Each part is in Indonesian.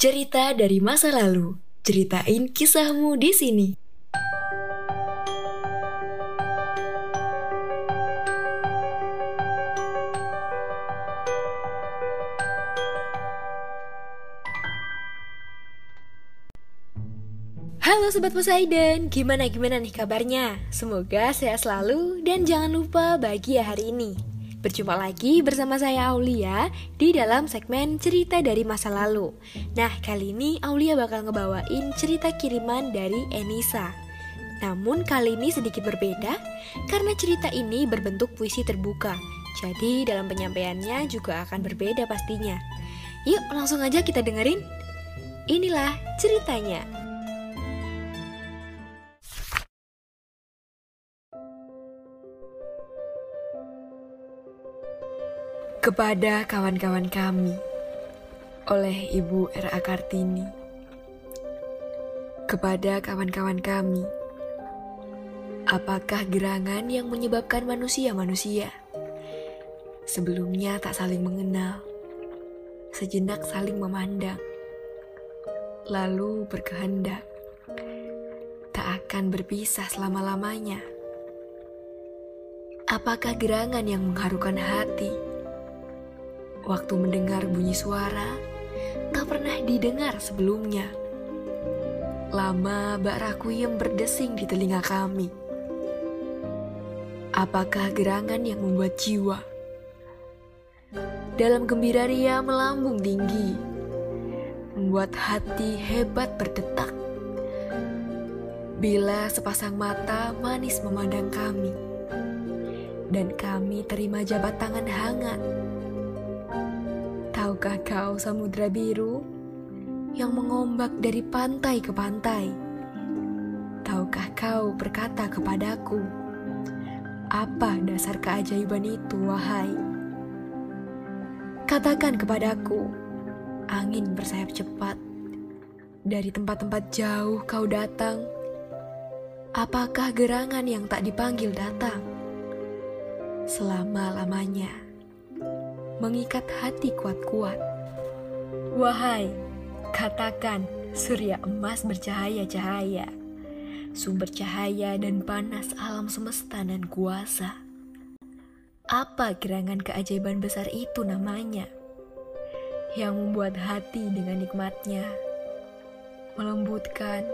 Cerita dari masa lalu. Ceritain kisahmu di sini. Halo Sobat Poseidon, gimana gimana nih kabarnya? Semoga sehat selalu dan jangan lupa bahagia hari ini. Berjumpa lagi bersama saya Aulia di dalam segmen cerita dari masa lalu. Nah, kali ini Aulia bakal ngebawain cerita kiriman dari Enisa. Namun kali ini sedikit berbeda karena cerita ini berbentuk puisi terbuka. Jadi dalam penyampaiannya juga akan berbeda pastinya. Yuk langsung aja kita dengerin. Inilah ceritanya. Kepada kawan-kawan kami oleh Ibu R.A. Kartini. Kepada kawan-kawan kami, apakah gerangan yang menyebabkan manusia-manusia sebelumnya tak saling mengenal, sejenak saling memandang, lalu berkehendak tak akan berpisah selama-lamanya? Apakah gerangan yang mengharukan hati? Waktu mendengar bunyi suara tak pernah didengar sebelumnya. Lama bak rakuyem berdesing di telinga kami. Apakah gerangan yang membuat jiwa dalam gembira ria melambung tinggi, membuat hati hebat berdetak. Bila sepasang mata manis memandang kami, dan kami terima jabat tangan hangat Tahukah kau samudra biru yang mengombak dari pantai ke pantai? Tahukah kau berkata kepadaku, apa dasar keajaiban itu, wahai? Katakan kepadaku, angin bersayap cepat. Dari tempat-tempat jauh kau datang. Apakah gerangan yang tak dipanggil datang? Selama-lamanya mengikat hati kuat-kuat. Wahai, katakan surya emas bercahaya-cahaya, sumber cahaya dan panas alam semesta dan kuasa. Apa gerangan keajaiban besar itu namanya? Yang membuat hati dengan nikmatnya, melembutkan,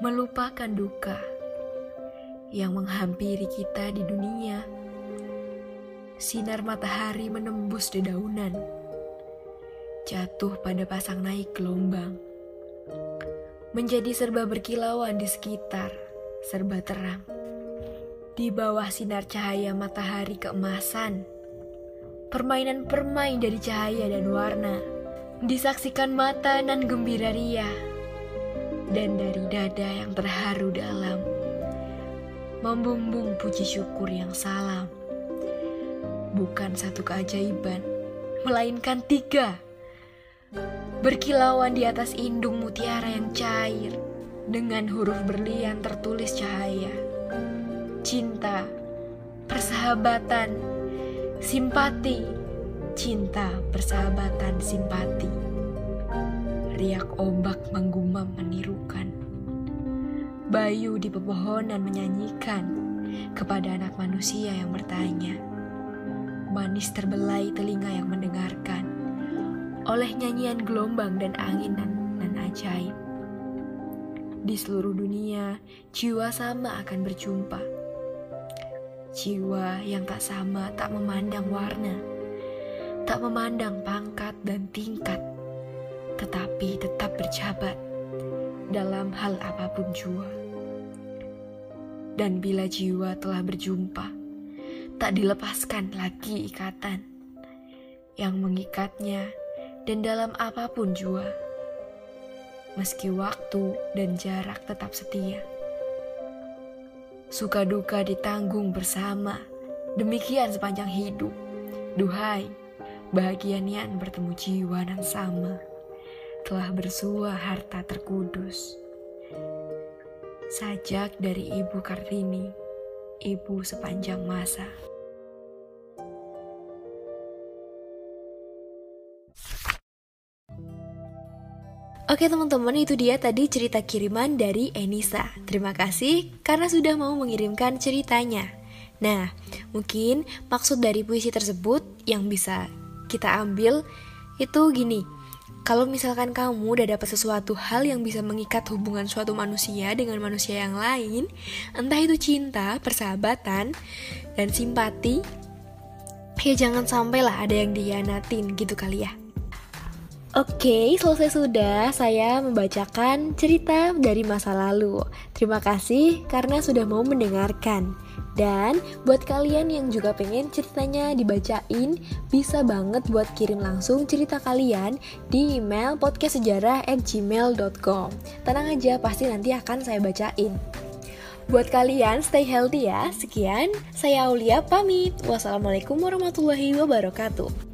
melupakan duka, yang menghampiri kita di dunia sinar matahari menembus dedaunan, jatuh pada pasang naik gelombang, menjadi serba berkilauan di sekitar, serba terang. Di bawah sinar cahaya matahari keemasan, permainan permain dari cahaya dan warna, disaksikan mata nan gembira ria, dan dari dada yang terharu dalam, membumbung puji syukur yang salam bukan satu keajaiban, melainkan tiga. Berkilauan di atas indung mutiara yang cair, dengan huruf berlian tertulis cahaya. Cinta, persahabatan, simpati, cinta, persahabatan, simpati. Riak ombak menggumam menirukan. Bayu di pepohonan menyanyikan kepada anak manusia yang bertanya manis terbelai telinga yang mendengarkan oleh nyanyian gelombang dan angin dan ajaib. Di seluruh dunia, jiwa sama akan berjumpa. Jiwa yang tak sama tak memandang warna, tak memandang pangkat dan tingkat, tetapi tetap berjabat dalam hal apa pun jua. Dan bila jiwa telah berjumpa, tak dilepaskan lagi ikatan yang mengikatnya dan dalam apa pun jua. Meski waktu dan jarak tetap setia. Suka duka ditanggung bersama, demikian sepanjang hidup. Duhai, bahagia nian bertemu jiwa yang sama, telah bersua harta terkudus. Sajak dari Ibu Kartini, Ibu sepanjang masa. Oke teman-teman itu dia tadi cerita kiriman dari Enisa. Terima kasih karena sudah mau mengirimkan ceritanya. Nah mungkin maksud dari puisi tersebut yang bisa kita ambil itu gini kalau misalkan kamu udah dapat sesuatu hal yang bisa mengikat hubungan suatu manusia dengan manusia yang lain, entah itu cinta, persahabatan, dan simpati, ya jangan sampailah ada yang dihianatin gitu kali ya. Oke, selesai sudah saya membacakan cerita dari masa lalu. Terima kasih karena sudah mau mendengarkan. Dan buat kalian yang juga pengen ceritanya dibacain, bisa banget buat kirim langsung cerita kalian di email podcastsejarah@gmail.com. Tenang aja, pasti nanti akan saya bacain. Buat kalian stay healthy ya. Sekian, saya Aulia pamit. Wassalamualaikum warahmatullahi wabarakatuh.